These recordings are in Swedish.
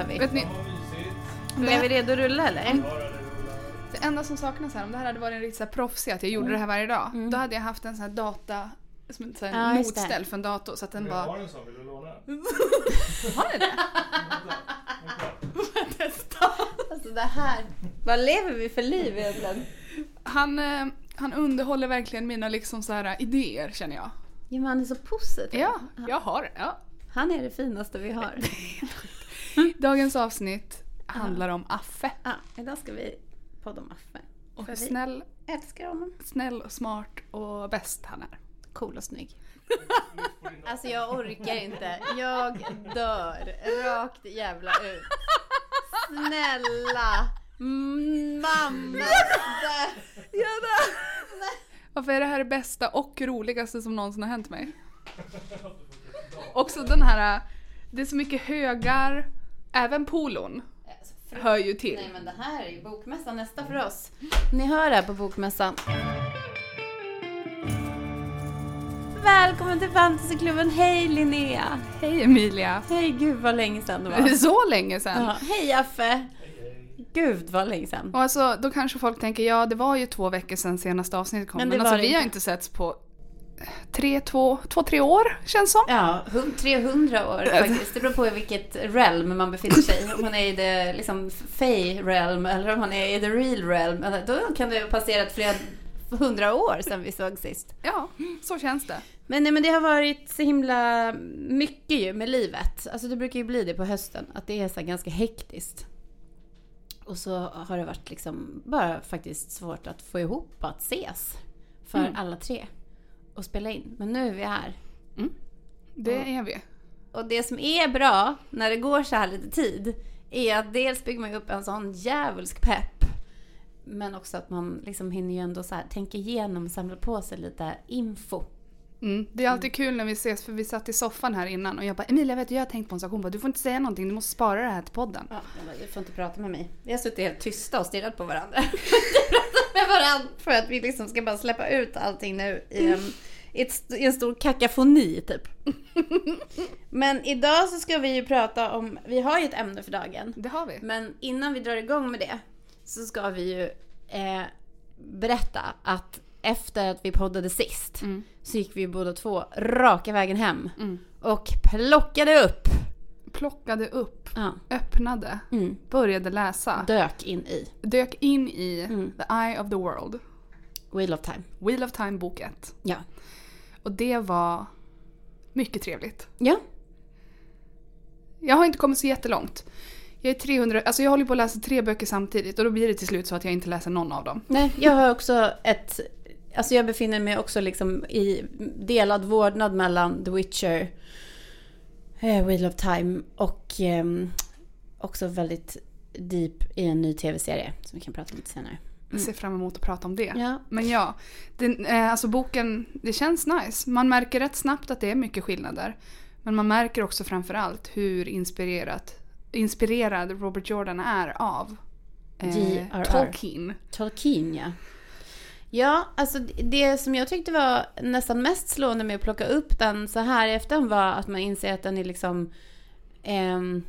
kör vi. Vet ni, Är vi redo att rulla eller? det enda som saknas här, om det här hade varit en riktigt så här proffsig, att jag gjorde det här varje dag, då hade jag haft en sån här data, som här just det. notställ för en dator så att den Jag bara... har en sån, vill du låna? Har ni det? Alltså det här. Vad lever vi för liv egentligen? Han, eh, han underhåller verkligen mina liksom så här idéer känner jag. Ja men han är så positiv. Ja, jag har det. Ja. Han är det finaste vi har. Dagens avsnitt handlar om Affe. Ja, idag ska vi podda om Affe. Och hur snäll, älskar honom. snäll, och smart och bäst han är. Cool och snygg. Alltså jag orkar inte. Jag dör. Rakt jävla ut. Snälla. Mamma. Varför är det här det bästa och roligaste som någonsin har hänt mig? Också den här, det är så mycket högar, även polon hör ju till. Nej men det här är ju bokmässan nästa för oss. Ni hör det här på bokmässan. Välkommen till Fantasyklubben. Hej Linnea. Hej Emilia! Hej gud vad länge sedan det Det är var. så länge sedan. Ja, hej Affe. Gud vad länge sedan. Och alltså, då kanske folk tänker, ja det var ju två veckor sedan senaste avsnittet kom. Men Men, det alltså det vi har inte. inte setts på tre, två, två, tre år känns som. Ja, hum- 300 år faktiskt. Det beror på i vilket realm man befinner sig i. Om man är i det liksom fey realm eller om man är i the real realm. Då kan det ha passerat flera hundra år sedan vi såg sist. Ja, så känns det. Men, nej, men det har varit så himla mycket ju med livet. Alltså det brukar ju bli det på hösten. Att det är så ganska hektiskt. Och så har det varit liksom bara faktiskt svårt att få ihop att ses. För Mm. alla tre. Och spela in. Men nu är vi här. Det Ja. är vi. Och det som är bra när det går så här lite tid är att dels bygger man upp en sån djävulsk pepp. Men också att man liksom hinner ju ändå så här tänka igenom, samla på sig lite info. Mm. Det är alltid kul när vi ses för vi satt i soffan här innan och jag bara Emilia vet du jag har tänkt på en sak. Hon bara du får inte säga någonting, du måste spara det här till podden. Ja, jag bara, du får inte prata med mig. Vi har suttit helt tysta och stirrat på varandra. Med varandra för att vi liksom ska bara släppa ut allting nu i en, i ett, i en stor kakafoni typ. Men idag så ska vi ju prata om, vi har ju ett ämne för dagen. Det har vi. Men innan vi drar igång med det så ska vi ju eh, berätta att efter att vi poddade sist Mm. så gick vi båda två raka vägen hem Mm. och plockade upp, Plockade upp, ja, öppnade, mm, började läsa. dök in i Dök in i Mm. The Eye of the World. Wheel of Time. Wheel of Time bok 1. Ja. Och det var mycket trevligt. Ja. Jag har inte kommit så jättelångt. Jag är 300, alltså jag håller på att läsa tre böcker samtidigt och då blir det till slut så att jag inte läser någon av dem. Nej, jag har också ett... Alltså jag befinner mig också liksom i delad vårdnad mellan The Witcher, Wheel of Time och ehm, också väldigt deep i en ny tv-serie som vi kan prata om lite senare. Jag ser fram emot att prata om det. Ja, Men ja, den, eh, alltså boken, det känns nice. Man märker rätt snabbt att det är mycket skillnader. Men man märker också framförallt hur inspirerat, inspirerad Robert Jordan är av eh. Tolkien. Tolkien ja. Ja, alltså det som jag tyckte var nästan mest slående med att plocka upp den så här i efterhand var att man inser att den är liksom... ehm,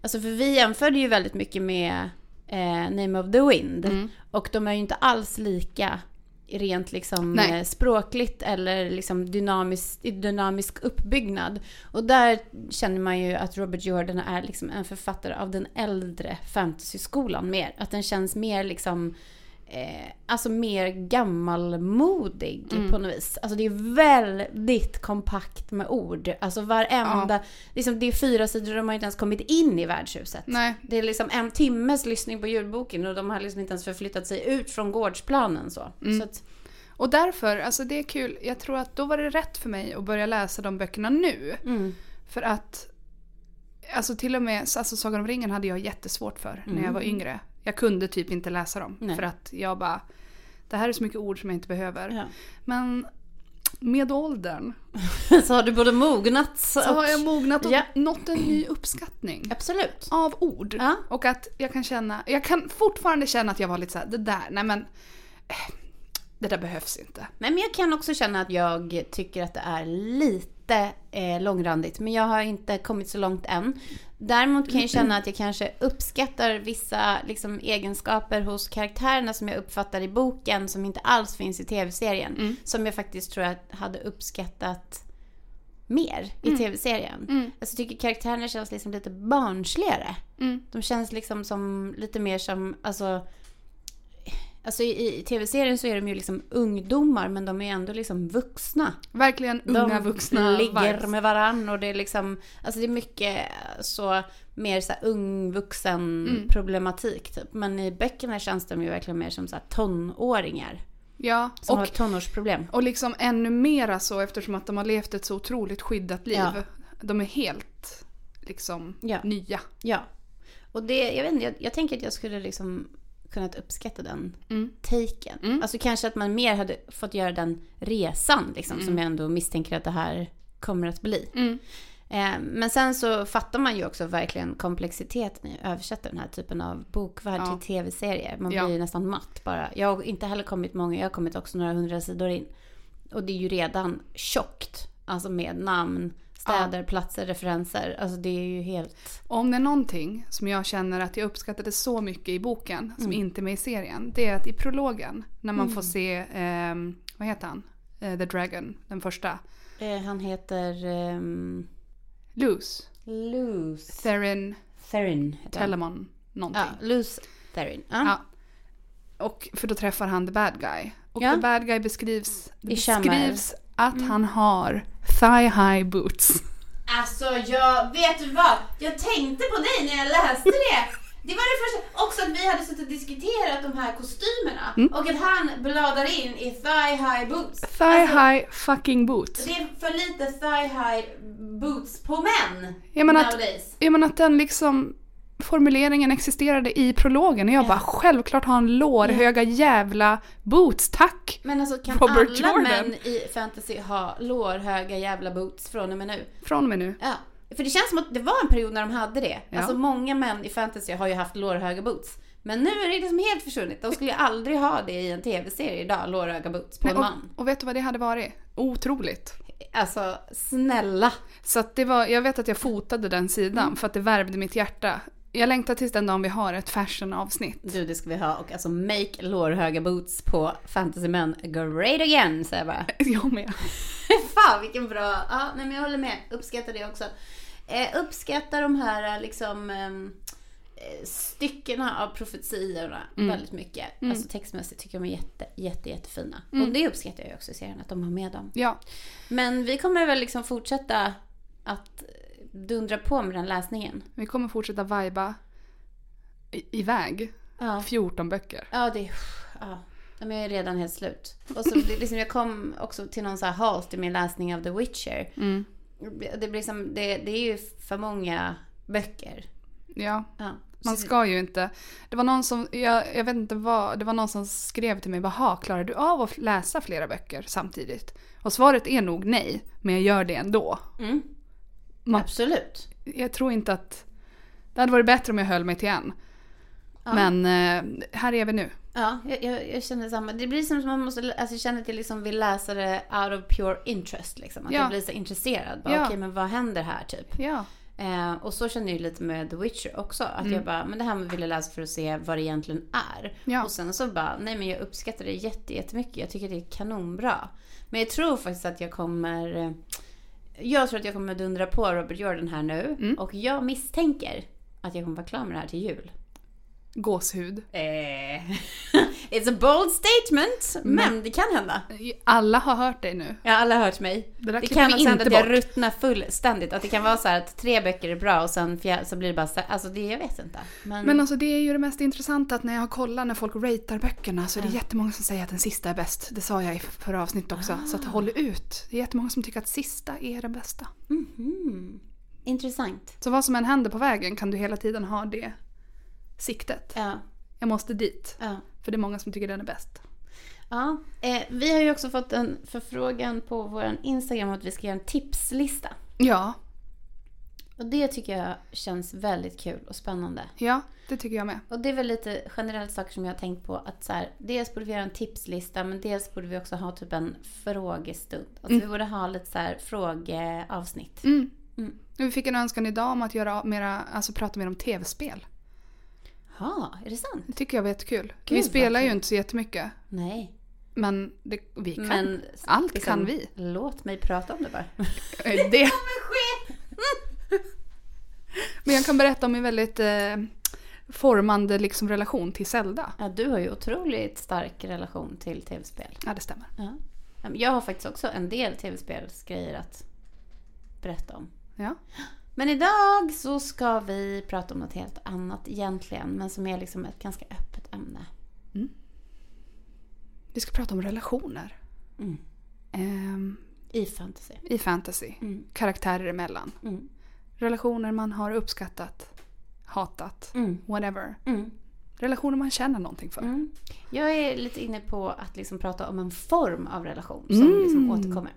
alltså för vi jämförde ju väldigt mycket med eh, Name of the Wind. Mm. Och de är ju inte alls lika rent liksom Nej. eh, språkligt eller liksom dynamisk, dynamisk uppbyggnad. Och där känner man ju att Robert Jordan är liksom en författare av den äldre fantasyskolan mer. Att den känns mer liksom eh, alltså mer gammalmodig Mm. på något vis. Alltså det är väldigt kompakt med ord. Alltså varenda, liksom det är fyra sidor de har inte ens kommit in i värdshuset. Nej, Det är liksom en timmes lyssning på ljudboken och de har liksom inte ens förflyttat sig ut från gårdsplanen så. Mm. så att, och därför, alltså det är kul. Jag tror att då var det rätt för mig att börja läsa de böckerna nu. mm, För att, alltså till och med alltså Sagan om ringen hade jag jättesvårt för när jag var yngre. Jag kunde typ inte läsa dem. Nej. För att jag bara, det här är så mycket ord som jag inte behöver. ja. Men med åldern så har du både mognat så och... har jag mognat och Ja. nått en ny uppskattning Absolut. av ord. Ja. Och att jag kan känna, jag kan fortfarande känna att jag var lite såhär, det där, nej men eh, det där behövs inte. Nej, men jag kan också känna att jag tycker att det är lite inte eh, långrandigt, men jag har inte kommit så långt än. Däremot kan jag känna att jag kanske uppskattar vissa liksom, egenskaper hos karaktärerna som jag uppfattar i boken som inte alls finns i tv-serien. Mm. Som jag faktiskt tror jag hade uppskattat mer i Mm. tv-serien. Mm. Alltså, jag tycker karaktärerna känns liksom lite barnsligare. Mm. De känns liksom som lite mer som, alltså Alltså i, i tv-serien så är de ju liksom ungdomar men de är ändå liksom vuxna. Verkligen unga de vuxna ligger vibes. med varann och det är liksom, alltså det är mycket så mer så här ung vuxen Mm. problematik typ. Men i böckerna känns de ju verkligen mer som så här tonåringar Ja, som har och, tonårsproblem. och liksom ännu mera så eftersom att de har levt ett så otroligt skyddat liv. Ja. De är helt liksom Ja. nya. Ja. Och det, jag vet inte, jag, jag tänker att jag skulle liksom kunnat uppskatta den Mm. taken. Mm. Alltså kanske att man mer hade fått göra den resan liksom, som Mm. jag ändå misstänker att det här kommer att bli. Mm. Eh, men sen så fattar man ju också verkligen komplexiteten i att översätta den här typen av bokvärld Ja. till tv-serie. Man Ja. blir ju nästan matt bara. Jag har inte heller kommit många, jag har kommit också några hundra sidor in. Och det är ju redan tjockt. Alltså med namn, städer, platser, referenser. Alltså det är ju helt... Om det är någonting som jag känner att jag uppskattade så mycket i boken, som Mm. inte är med i serien, det är att i prologen, när man får se, ehm, vad heter han? Eh, The Dragon, den första. Eh, han heter... ehm, Luz. Luz Therin Therin. Telemon någonting. Ja, Luz Therin. Ja. Ja. Och för då träffar han the bad guy. Och Ja. the bad guy beskrivs, I beskrivs att han har thigh high boots. Alltså jag, vet du vad? Jag tänkte på dig när jag läste det. Det var det första. Också att vi hade suttit och diskuterat de här kostymerna. Mm. Och att han bladar in i thigh high boots. Thigh Alltså, high fucking boots. Det är för lite thigh high boots på män. Jag menar att, nowadays. jag menar att den liksom formuleringen existerade i prologen och jag Ja. bara självklart har han lårhöga jävla boots, tack! Men alltså kan Robert alla Jordan. män i fantasy ha lårhöga jävla boots från och med nu? Från och med nu. Ja. För det känns som att det var en period när de hade det. Ja. Alltså många män i fantasy har ju haft lårhöga boots. Men nu är det liksom helt försvunnit. De skulle ju aldrig ha det i en tv-serie idag, lårhöga boots på Nej, en och, man. och vet du vad det hade varit? Otroligt. Alltså snälla. Så att det var, jag vet att jag fotade den sidan Mm. för att det värvde mitt hjärta. Jag längtar tills den dagen vi har ett fashion-avsnitt. Du, det ska vi ha. Och alltså make lårhöga boots på fantasymän great again, säger jag bara. Jag med. Fan vilken bra, ja nej men jag håller med. Uppskattar det också. Eh, uppskattar de här liksom ehm, eh, styckena av profetiorna Mm. väldigt mycket. Mm. Alltså textmässigt tycker jag de är jätte, jätte, jättefina. Mm. Och det uppskattar jag också i serien, att de har med dem. Ja, Men vi kommer väl liksom fortsätta att dundra på med den läsningen. vi kommer fortsätta i- iväg. Ja, 14 böcker. ja det ja. Ja, men jag är redan helt slut. Och så liksom, jag kom också till någon så här halt i min läsning av The Witcher. Mm. Det, blir som, det, det är ju för många böcker. Ja, Ja. man ska ju inte. Det var någon som, jag, jag vet inte vad, det var någon som skrev till mig, Jaha, klarar du av att läsa flera böcker samtidigt? Och svaret är nog nej, men jag gör det ändå. Mm. Man- Absolut. Jag tror inte att, det hade varit bättre om jag höll mig till en. Ja. Men eh, här är vi nu. Ja, jag, jag, jag känner samma. Det blir som att man måste, alltså jag känner att jag liksom vill läsa det out of pure interest liksom. Att Ja. jag blir så intresserad. Bara, Ja. Okej, men vad händer här typ? Ja. Eh, och så känner jag lite med The Witcher också. Att Mm. jag bara, men det här vill jag läsa för att se vad det egentligen är. Ja. Och sen så bara, nej men jag uppskattar det jätte, jättemycket. Jag tycker det är kanonbra. Men jag tror faktiskt att jag kommer... Jag tror att jag kommer dundra på Robert Jordan här nu. Mm. Och jag misstänker att jag kommer vara klar med det här till jul. Gåshud. Eh, it's a bold statement, men det kan hända. Alla har hört dig nu. Ja, alla har hört mig. Det Det kan också hända att jag ruttnar fullständigt. Att det kan vara så här att tre böcker är bra och sen fjär, så blir det bara så Alltså det, jag vet inte. Men, Men alltså det är ju det mest intressanta att när jag har kollat när folk ratear böckerna så är det Ja. jättemånga som säger att den sista är bäst. Det sa jag i förra avsnittet också. Så Ah. att håll ut. Det är jättemånga som tycker att sista är den bästa. Mhm. Intressant. Så vad som än händer på vägen kan du hela tiden ha det siktet. Ja. Jag måste dit. ja. För det är många som tycker den är bäst. ja. Eh, vi har ju också fått en förfrågan på vår Instagram om att vi ska göra en tipslista. Ja. Och det tycker jag känns väldigt kul och spännande. Ja, det tycker jag med. Och det är väl lite generellt saker som jag har tänkt på att så här, dels borde vi göra en tipslista men dels borde vi också ha typ en frågestund. Alltså vi borde ha lite så här frågeavsnitt. Mm. Mm. Vi fick en önskan idag om att göra mera, alltså prata mer om tv-spel. Ja, är det sant? Det tycker jag var jättekul. Gud, vi spelar ju inte så jättemycket. Nej. Men det, vi kan. Men Allt liksom, kan vi. Låt mig prata om det bara. Eh, det. Men jag kan berätta om min väldigt eh, formande liksom, relation till Zelda. Ja, du har ju otroligt stark relation till tv-spel. Ja, det stämmer. Ja. Jag har faktiskt också en del tv-spelsgrejer att berätta om. Ja. Men idag så ska vi prata om något helt annat egentligen, men som är liksom ett ganska öppet ämne. Vi ska prata om relationer. Mm. Ehm, I fantasy. I fantasy. Mm. Karaktärer emellan. Mm. Relationer man har uppskattat, hatat, Mm. whatever. Mm. Relationer man känner någonting för. Mm. Jag är lite inne på att liksom prata om en form av relation som Mm. liksom återkommer.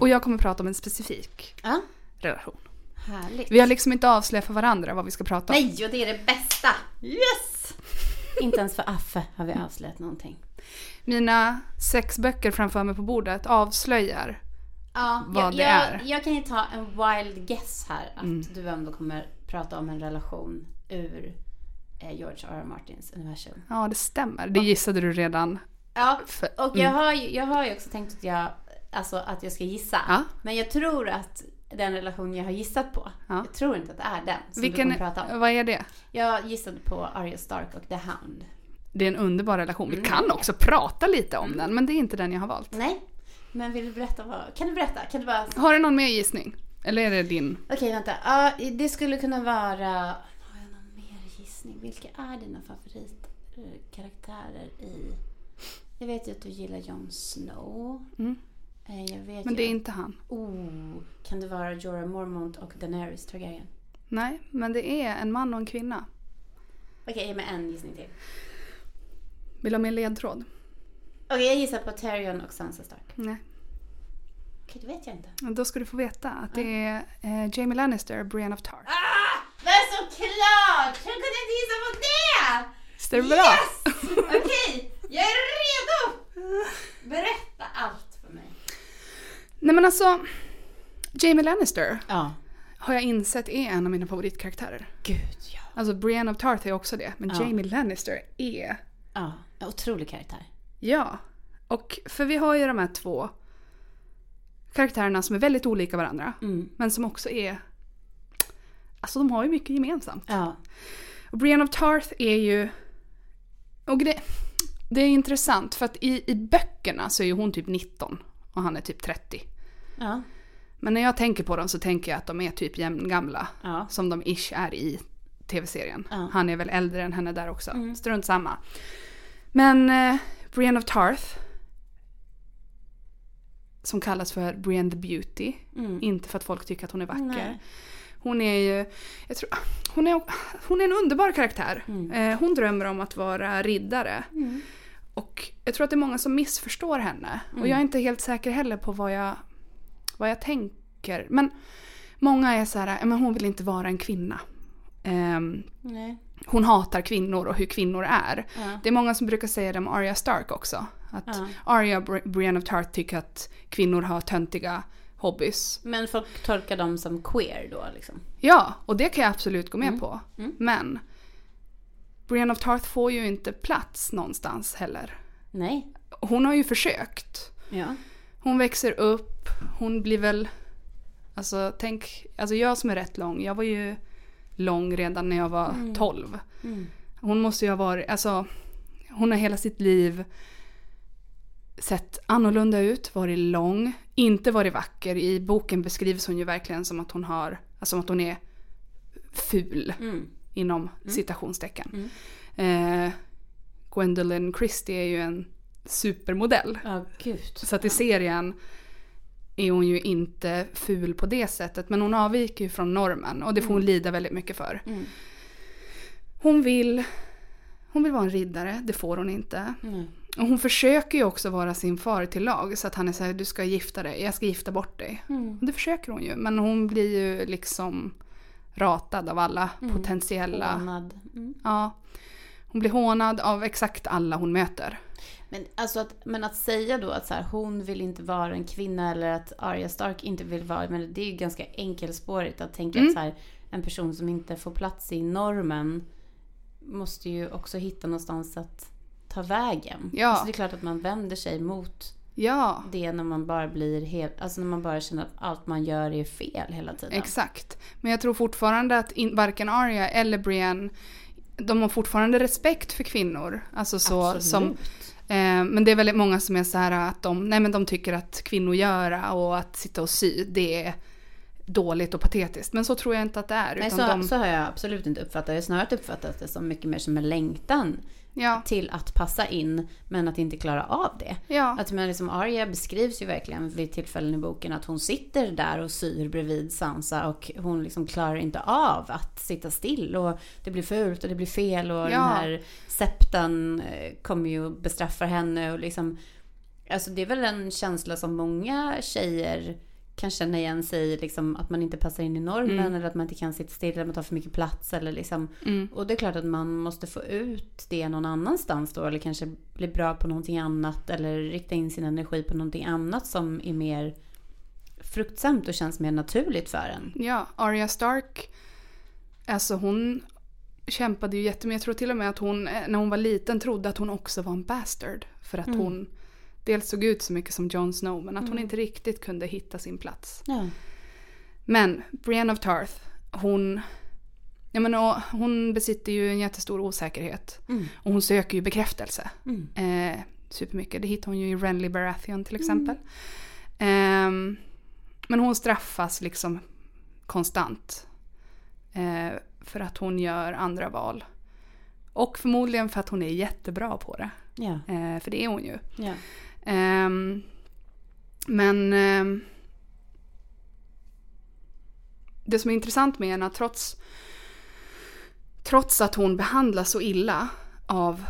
Och jag kommer prata om en specifik Ja, relation. Härligt. Vi har liksom inte avslöjat för varandra vad vi ska prata om. Nej, och det är det bästa! Yes! Inte ens för Affe har vi avslöjat någonting. Mina sex böcker framför mig på bordet avslöjar. Ja, vad jag, det jag, är. jag kan ju ta en wild guess här att du ändå kommer prata om en relation ur eh, George R. R. Martins universum. Ja, det stämmer. Det gissade du redan. Ja, För, och jag har, ju, jag har ju också tänkt att jag, alltså, att jag ska gissa. Ja. Men jag tror att den relation jag har gissat på, Ja. jag tror inte att det är den som Vilken, du kommer prata om. vad är det? Jag gissade på Arya Stark och The Hound. Det är en underbar relation. Vi Mm. kan också prata lite om den, men det är inte den jag har valt. Nej, men vill du berätta vad... Kan du berätta? Kan du bara... Har du någon mer gissning? Eller är det din? Okej, vänta. Ja, det skulle kunna vara... Har jag någon mer gissning? Vilka är dina favoritkaraktärer i... Jag vet ju att du gillar Jon Snow. Mm. Men det är inte han. Oh, kan det vara Jorah Mormont och Daenerys Targaryen? Nej, men det är en man och en kvinna. Okej, ge mig en gissning till. Vill du ha mer ledtråd? Okej, jag gissar på Tyrion och Sansa Stark. Nej. Okej, det vet jag inte. Då ska du få veta att det är eh, Jamie Lannister, Brienne of Tarth. Ah! Men såklart! Hur kunde jag inte gissa på det? Är det bra? Yes! Okej, jag är redo! Berätta allt. Nej men alltså, Jamie Lannister Ja. har jag insett är en av mina favoritkaraktärer. Gud, ja. Alltså Brienne of Tarth är också det, men Ja. Jamie Lannister är... Ja, en otrolig karaktär. Ja. Och för vi har ju de här två karaktärerna som är väldigt olika varandra. Mm. Men som också är... Alltså de har ju mycket gemensamt. Ja. Och Brienne of Tarth är ju... Och det, det är intressant för att i, i böckerna så är ju hon typ 19 och han är typ 30. Ja. Men när jag tänker på dem så tänker jag att de är typ jämngamla. Ja. Som de ish är i tv-serien. Ja. Han är väl äldre än henne där också. Mm. Strunt samma. Men eh, Brienne of Tarth. Som kallas för Brienne the Beauty. Mm. Inte för att folk tycker att hon är vacker. Nej. Hon är ju, jag tror, hon är, hon är en underbar karaktär. Mm. Eh, hon drömmer om att vara riddare. Mm. Och jag tror att det är många som missförstår henne. Och Mm. jag är inte helt säker heller på vad jag, vad jag tänker. Men många är så här, "Ja, men hon vill inte vara en kvinna. Nej. hon hatar kvinnor och hur kvinnor är. Ja. Det är många som brukar säga det om Arya Stark också. Att Ja. Arya och Bri- Brienne of Tarth tycker att kvinnor har töntiga hobbys. Men folk tolkar dem som queer då liksom. Ja, och det kan jag absolut gå med Mm. på. Mm. Men Brienne of Tarth får ju inte plats någonstans heller. Nej. Hon har ju försökt. Ja. Hon växer upp, hon blir väl... Alltså tänk, alltså jag som är rätt lång, jag var ju lång redan när jag var Mm. 12. Mm. Hon måste ju ha varit, alltså hon har hela sitt liv sett annorlunda ut, varit lång, inte varit vacker. I boken beskrivs hon ju verkligen som att hon har, alltså att hon är ful Mm. Inom citationstecken. Mm. Eh, Gwendolyn Christie är ju en supermodell. Gud. Så att i serien är hon ju inte ful på det sättet. Men hon avviker ju från normen och det får hon lida väldigt mycket för. Mm. Hon vill, hon vill vara en riddare, det får hon inte. Mm. Och hon försöker ju också vara sin far till lag så att han är såhär, du ska gifta dig, jag ska gifta bort dig. Mm. Och det försöker hon ju, men hon blir ju liksom ratad av alla Mm. potentiella... Hånad. Mm. Ja. Hon blir hånad av exakt alla hon möter. Men, alltså att, men att säga då att så här, hon vill inte vara en kvinna eller att Arya Stark inte vill vara, men det är ju ganska enkelspårigt att tänka Mm. att så här, en person som inte får plats i normen måste ju också hitta någonstans att ta vägen. Ja. Alltså det är klart att man vänder sig mot Ja, det när man bara blir helt, alltså när man bara känner att allt man gör är fel hela tiden. exakt. Men jag tror fortfarande att in, varken Arya eller Brienne de har fortfarande respekt för kvinnor. Alltså så Absolut. som Eh, men det är väldigt många som är så här att de, nej men de tycker att kvinnogöra och att sitta och sy, det är dåligt och patetiskt. Men så tror jag inte att det är. Nej, utan så, de, så har jag absolut inte uppfattat det. Jag har snarare uppfattat det som mycket mer som en längtan ja, till att passa in, men att inte klara av det. ja, Att men liksom Arya beskrivs ju verkligen vid tillfällen i boken att hon sitter där och syr bredvid Sansa och hon liksom klarar inte av att sitta still och det blir fult och det blir fel och Ja. den här septan eh, kommer ju och bestraffar henne och liksom Alltså det är väl en känsla som många tjejer kan känna igen sig i, liksom att man inte passar in i normen Mm. eller att man inte kan sitta still eller man tar för mycket plats eller liksom mm, och det är klart att man måste få ut det någon annanstans då eller kanske bli bra på någonting annat eller rikta in sin energi på någonting annat som är mer fruktsamt och känns mer naturligt för en. ja. Arya Stark, alltså hon kämpade ju jättemycket. Jag tror till och med att hon, eh, när hon var liten, trodde att hon också var en bastard. För att Mm. hon dels såg ut så mycket som Jon Snow, men att hon Mm. inte riktigt kunde hitta sin plats. Ja. Men Brienne of Tarth, hon, jag menar, hon besitter ju en jättestor osäkerhet. Mm. Och hon söker ju bekräftelse. Mm. Eh, supermycket. Det hittar hon ju i Renly Baratheon till exempel. Ehm, men hon straffas liksom konstant. Eh, för att hon gör andra val. Och förmodligen för att hon är jättebra på det. Ja. Eh, för det är hon ju. Ja. Ehm, men ehm, det som är intressant med henne, att trots, trots att hon behandlas så illa av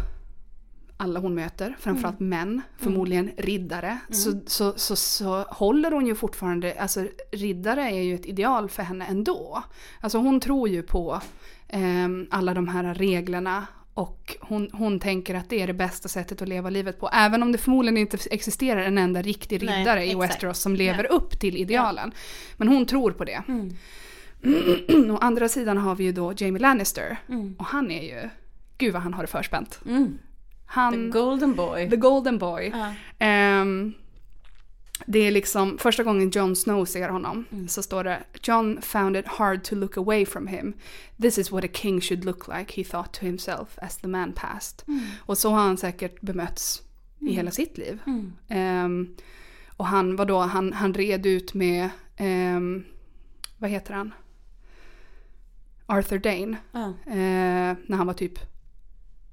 alla hon möter, framförallt män, förmodligen riddare, så, så, så, så håller hon ju fortfarande, alltså riddare är ju ett ideal för henne ändå. Alltså hon tror ju på ehm, alla de här reglerna och hon, hon tänker att det är det bästa sättet att leva livet på. Även om det förmodligen inte existerar en enda riktig Nej, riddare i exakt. Westeros som lever upp till idealen. Men hon tror på det. Mm. Å andra sidan har vi ju då Jamie Lannister. Mm. Och han är ju, gud vad han har det förspänt. Mm. Han, The golden boy. the golden boy. Ja. Ehm, det är liksom första gången Jon Snow ser honom Mm. så står det John found it hard to look away from him. This is what a king should look like, he thought to himself as the man passed. Mm. Och så har han säkert bemötts i hela sitt liv. Mm. Ehm, och han, vadå, han, han red ut med, ehm, vad heter han? Arthur Dane. Ja. Eh, när han var typ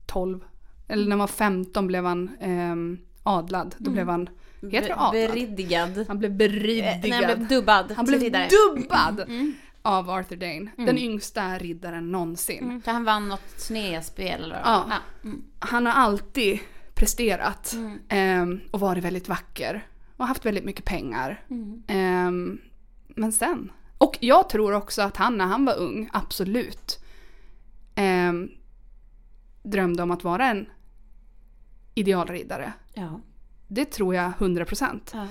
12. Eller när han var 15 blev han ehm, adlad. Då blev han, heter det adlad? Beriddigad. Han blev Eh, beridigad. Nej, han blev dubbad han blev riddare. dubbad Mm. av Arthur Dane. Den yngsta riddaren någonsin. Mm. För han vann något snedspel eller vad Ja. ja. Mm. Han har alltid presterat Mm. ehm, och varit väldigt vacker. Och haft väldigt mycket pengar. Mm. Ehm, men sen. Och jag tror också att han när han var ung, absolut, ehm, drömde om att vara en idealriddare. Ja. Det tror jag 100%. Ja.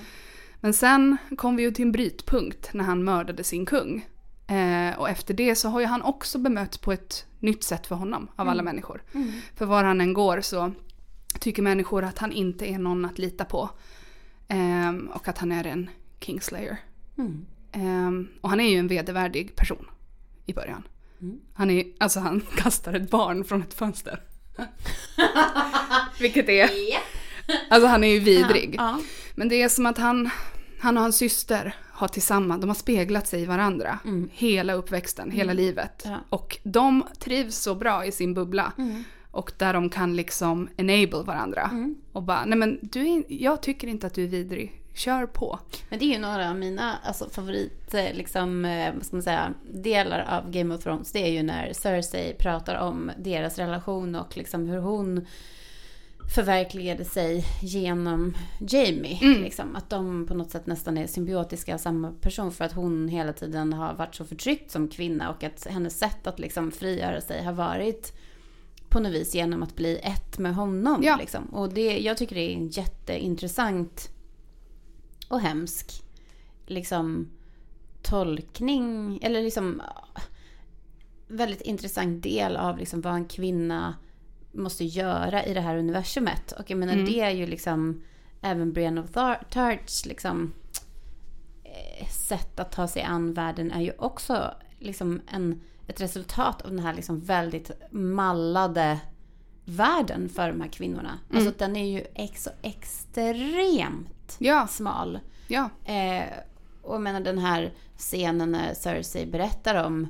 Men sen kom vi ju till en brytpunkt när han mördade sin kung. Eh, och efter det så har ju han också bemötts på ett nytt sätt för honom av alla människor. Mm. För var han än går så tycker människor att han inte är någon att lita på. Ehm, och att han är en Kingslayer. Mm. Ehm, och han är ju en vedervärdig person i början. Mm. Han är, alltså han kastar ett barn från ett fönster. Vilket är, alltså han är ju vidrig. Ja. Men det är som att han, han och hans syster har tillsammans, de har speglat sig i varandra. Mm. Hela uppväxten, hela livet. Ja. Och de trivs så bra i sin bubbla. Mm. Och där de kan liksom enable varandra. Mm. Och bara, nej men du är, jag tycker inte att du är vidrig. Kör på. Men det är ju några av mina alltså, favorit, eh, liksom, eh, vad ska man säga, delar av Game of Thrones. Det är ju när Cersei pratar om deras relation och liksom hur hon förverkligade sig genom Jamie. Mm. Liksom. Att de på något sätt nästan är symbiotiska av samma person för att hon hela tiden har varit så förtryckt som kvinna och att hennes sätt att liksom frigöra sig har varit på något vis genom att bli ett med honom. Ja. Liksom. Och det, jag tycker det är en jätteintressant och hemsk liksom, tolkning, eller liksom väldigt intressant del av liksom vad en kvinna måste göra i det här universumet. Och jag menar Mm. det är ju liksom även Brienne of Tar- Tarts liksom eh, sätt att ta sig an världen är ju också liksom en, ett resultat av den här liksom väldigt mallade världen för de här kvinnorna. Alltså den är ju ex- extremt Ja, smal. ja. Eh, och jag menar den här scenen när Cersei berättar om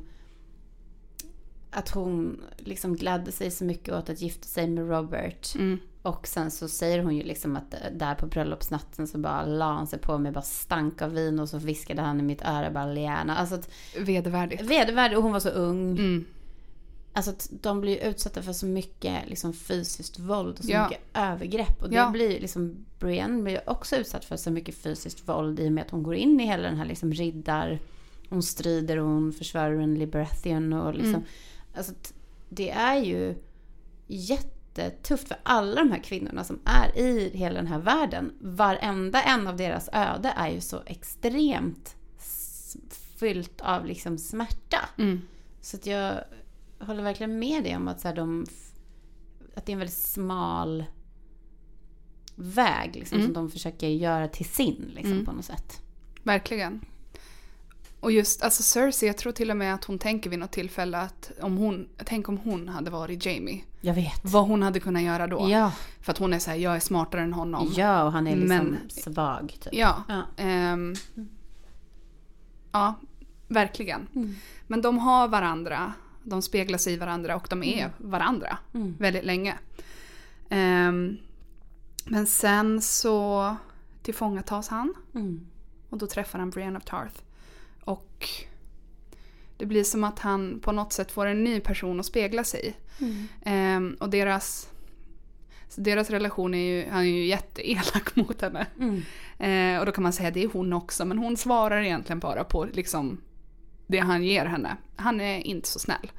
att hon liksom gladde sig så mycket åt att gifta sig med Robert. Mm. Och sen så säger hon ju liksom att där på bröllopsnatten så bara la han sig på mig, bara stank av vin och så viskade han i mitt öra bara Liana. Alltså att Vedervärdigt. vedervärdig och hon var så ung. Mm. Alltså att de blir utsatta för så mycket liksom fysiskt våld och så Ja. mycket övergrepp. Och det Ja. blir liksom, Brienne blir också utsatt för så mycket fysiskt våld i och med att hon går in i hela den här liksom riddar, hon strider och hon försvarar en Liberathian och liksom. Mm. Alltså det är ju jättetufft för alla de här kvinnorna som är i hela den här världen. Varenda en av deras öde är ju så extremt fyllt av liksom smärta. Mm. Så att jag håller verkligen med dig om att, så de, att det är en väldigt smal väg liksom, Mm. som de försöker göra till sin liksom, Mm. på något sätt. Verkligen. Och just alltså Cersei, jag tror till och med att hon tänker vid något tillfälle att om hon, tänk om hon hade varit Jamie. Jag vet. Vad hon hade kunnat göra då. Ja, För att hon är så här, jag är smartare än honom. ja, och han är liksom Men- svag. Typ. Ja. Ja. ehm, ja, verkligen. Mm. Men de har varandra, de speglar sig i varandra och de är varandra Mm. väldigt länge. Ehm, men sen så tillfångatas han Mm. och då träffar han Brienne of Tarth. Och det blir som att han på något sätt får en ny person att spegla sig i. Mm. Ehm, och deras, deras relation är ju, han är ju jätteelak mot henne. Mm. Eh, och då kan man säga att det är hon också, men hon svarar egentligen bara på liksom det han ger henne. Han är inte så snäll.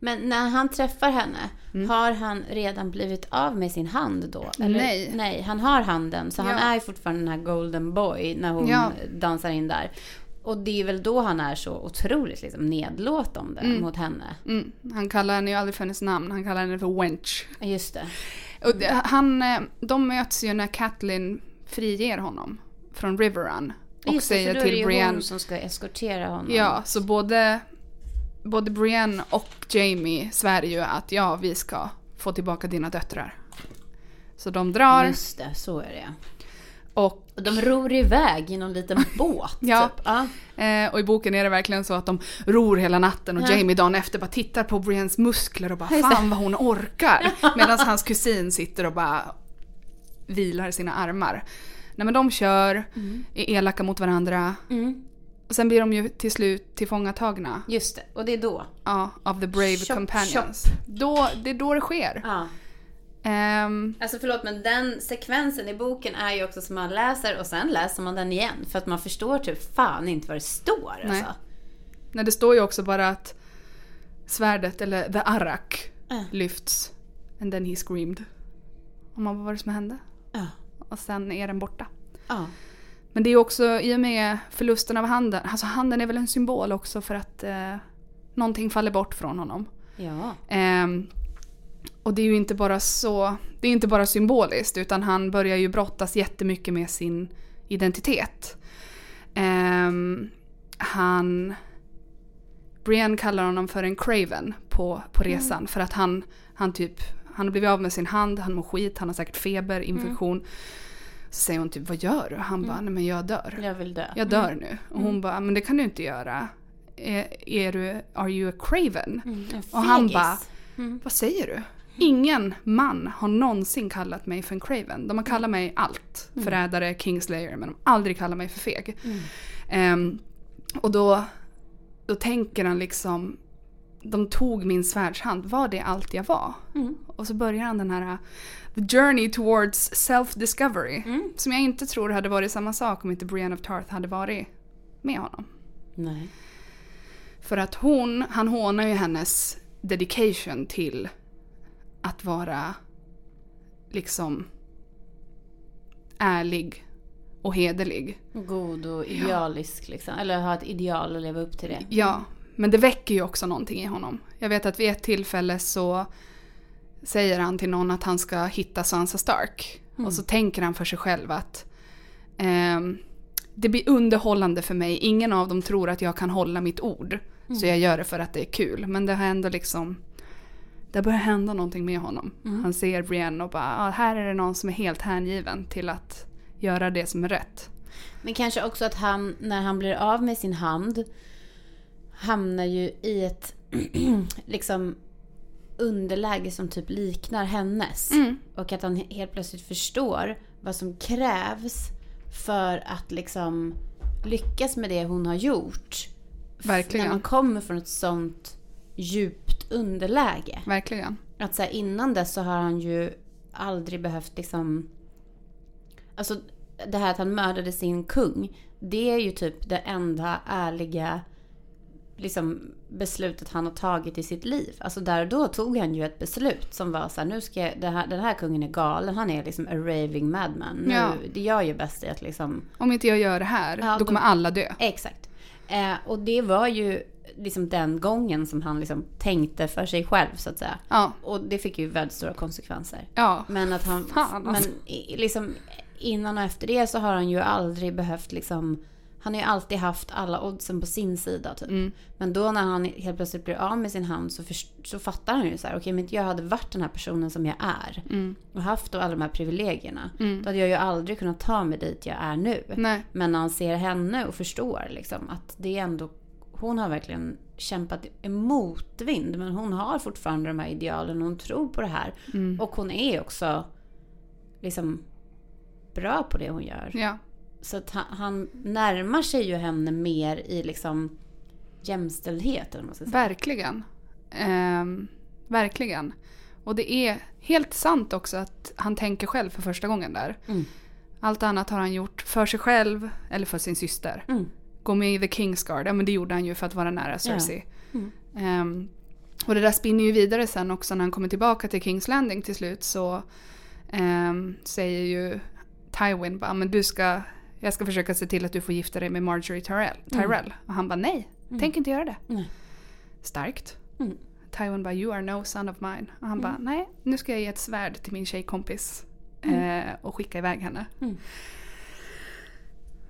Men när han träffar henne, Mm. har han redan blivit av med sin hand då? Nej. Nej, han har handen. Så han Ja. är ju fortfarande den här golden boy när hon Ja. dansar in där. Och det är väl då han är så otroligt liksom, nedlåtande Mm. mot henne. Mm. Han kallar henne ju aldrig för hennes namn, han kallar henne för wench. Just det. Och det, han, eh, de möts ju när Catelyn friger honom från Riverrun. Och Just det, säger för då är det till ju Brienne, hon som ska eskortera honom. ja så både, både Brienne och Jamie svär ju att ja, vi ska få tillbaka dina döttrar. Så de drar Just det, så är det. och Och de ror iväg i någon liten båt. Ja. Typ. ja. Eh, och i boken är det verkligen så att de ror hela natten och Ja. Jamie dagen efter bara tittar på Briennes muskler och bara fan vad hon orkar. Medan hans kusin sitter och bara vilar sina armar. Nej men de kör, är elaka mot varandra. Mm. Och sen blir de ju till slut tillfångatagna. Just det, och det är då. Ja, av the brave Chop, companions. Då, det är då det sker. Ja. Ehm, Alltså förlåt men den sekvensen i boken är ju också som man läser och sen läser man den igen. För att man förstår typ fan inte vad det står Nej. alltså. nej, det står ju också bara att svärdet, eller the arak, Äh. lyfts. And then he screamed. Och man, vad var det som hände? Ja. Och sen är den borta. Ja. Men det är också i och med förlusten av handen. Alltså handen är väl en symbol också för att eh, någonting faller bort från honom. Ja. Ehm, och det är ju inte bara så, det är inte bara symboliskt utan han börjar ju brottas jättemycket med sin identitet. Ehm, han, Brienne kallar honom för en craven på, på resan för att han, han typ, han har blivit av med sin hand, han mår skit, han har säkert feber, infektion. Så säger hon typ, vad gör du? Han bara, nej men jag dör. Jag vill dö. Jag dör nu. Och hon bara, men det kan du inte göra. Är, är du, are you a craven? Mm, en Och han bara, Mm. vad säger du? Ingen man har någonsin kallat mig för en craven. De har kallat mig allt. Förrädare, kingslayer, men de har aldrig kallat mig för feg. Mm. Ehm, och då, då tänker han liksom, de tog min svärdshand. Var det allt jag var? Mm. Och så börjar han den här The journey towards self-discovery. Mm. Som jag inte tror hade varit samma sak om inte Brienne of Tarth hade varit med honom. Nej. För att hon, han hånar ju hennes dedication till att vara liksom ärlig och hederlig. God och idealisk liksom. Eller ha ett ideal och leva upp till det. Ja, men det väcker ju också någonting i honom. Jag vet att vid ett tillfälle så säger han till någon att han ska hitta Sansa Stark. Och så tänker han för sig själv att ehm, det blir underhållande för mig. Ingen av dem tror att jag kan hålla mitt ord. Så jag gör det för att det är kul. Men det har ändå liksom... Det börjar hända någonting med honom. Han ser Brienne och bara, ah, här är det någon som är helt hängiven till att göra det som är rätt. Men kanske också att han, när han blir av med sin hand, hamnar ju i ett liksom underläge som typ liknar hennes. Mm. Och att han helt plötsligt förstår vad som krävs för att liksom lyckas med det hon har gjort. Verkligen. När man kommer från ett sånt underläge. Verkligen. Att så här, innan dess så har han ju aldrig behövt liksom... Alltså det här att han mördade sin kung. Det är ju typ det enda ärliga liksom, beslutet han har tagit i sitt liv. Alltså där och då tog han ju ett beslut som var så här, nu ska jag, här, den här kungen är galen. Han är liksom a raving madman. Nu, Ja. Det gör ju bäst i att liksom Om inte jag gör det här, Ja, då då- kommer alla dö. Exakt. Eh, och det var ju liksom den gången som han liksom tänkte för sig själv så att säga. Ja, Och det fick ju väldigt stora konsekvenser. ja. Men att han, Fan, alltså. men liksom innan och efter det så har han ju aldrig behövt liksom, han har ju alltid haft alla oddsen på sin sida typ. Mm. Men då när han helt plötsligt blir av med sin hand så, först, så fattar han ju så här, okej men jag hade varit den här personen som jag är Mm. och haft då alla de här privilegierna. Mm. Då hade jag ju aldrig kunnat ta mig dit jag är nu. Nej. Men när han ser henne och förstår liksom att det är ändå, hon har verkligen kämpat emot vind men hon har fortfarande de här idealen och hon tror på det här. Mm. Och hon är också liksom bra på det hon gör. Ja. Så att han, han närmar sig ju henne mer i liksom jämställdhet eller man ska säga. Verkligen. Ehm, verkligen. Och det är helt sant också att han tänker själv för första gången där. Mm. Allt annat har han gjort för sig själv eller för sin syster. Mm. Gå med i The Kingsguard, ja men det gjorde han ju för att vara nära Cersei. Mm. Ehm, och det där spinner ju vidare sen också när han kommer tillbaka till Kings Landing till slut så ehm, säger ju Tywin bara men du ska, jag ska försöka se till att du får gifta dig med Marjorie Tyrell. Tyrell. Och han bara nej, tänker inte göra det. Nej. Starkt. Mm. Tywin bara you are no son of mine. Och han bara nej, nu ska jag ge ett svärd till min tjejkompis. Eh, och skicka iväg henne. Mm.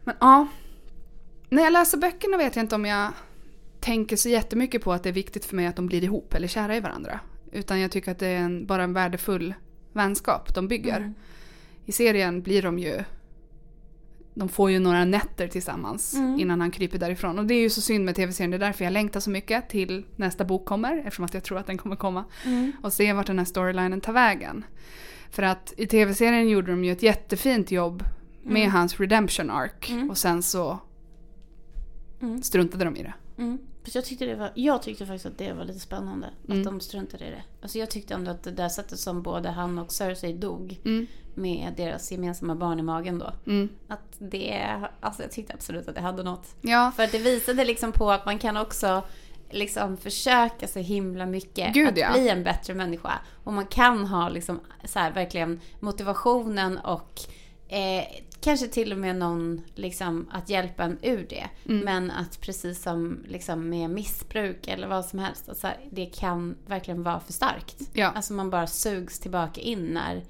Men ja. När jag läser böckerna vet jag inte om jag tänker så jättemycket på att det är viktigt för mig att de blir ihop eller kära i varandra. Utan jag tycker att det är en, bara en värdefull vänskap de bygger. Mm. I serien blir de ju... De får ju några nätter tillsammans Mm. innan han kryper därifrån. Och det är ju så synd med tv-serien. Det är därför jag längtar så mycket till nästa bok kommer. Eftersom att jag tror att den kommer komma. Mm. Och se vart den här storylinen tar vägen. För att i tv-serien gjorde de ju ett jättefint jobb med Mm. hans redemption arc. Mm. Och sen så Mm. struntade de i det. Mm. Jag, tyckte det var, jag tyckte faktiskt att det var lite spännande. Mm. Att de struntade i det. Alltså jag tyckte ändå att det där sättet som både han och Cersei dog Mm. med deras gemensamma barn i magen då. Mm. Att det, alltså jag tyckte absolut att det hade något. Ja, För att det visade liksom på att man kan också liksom försöka så himla mycket Gud, att ja. bli en bättre människa. Och man kan ha liksom så här verkligen motivationen och eh, kanske till och med någon liksom att hjälpa en ur det. Mm. Men att precis som liksom med missbruk eller vad som helst, att så här, det kan verkligen vara för starkt. ja. Alltså man bara sugs tillbaka in när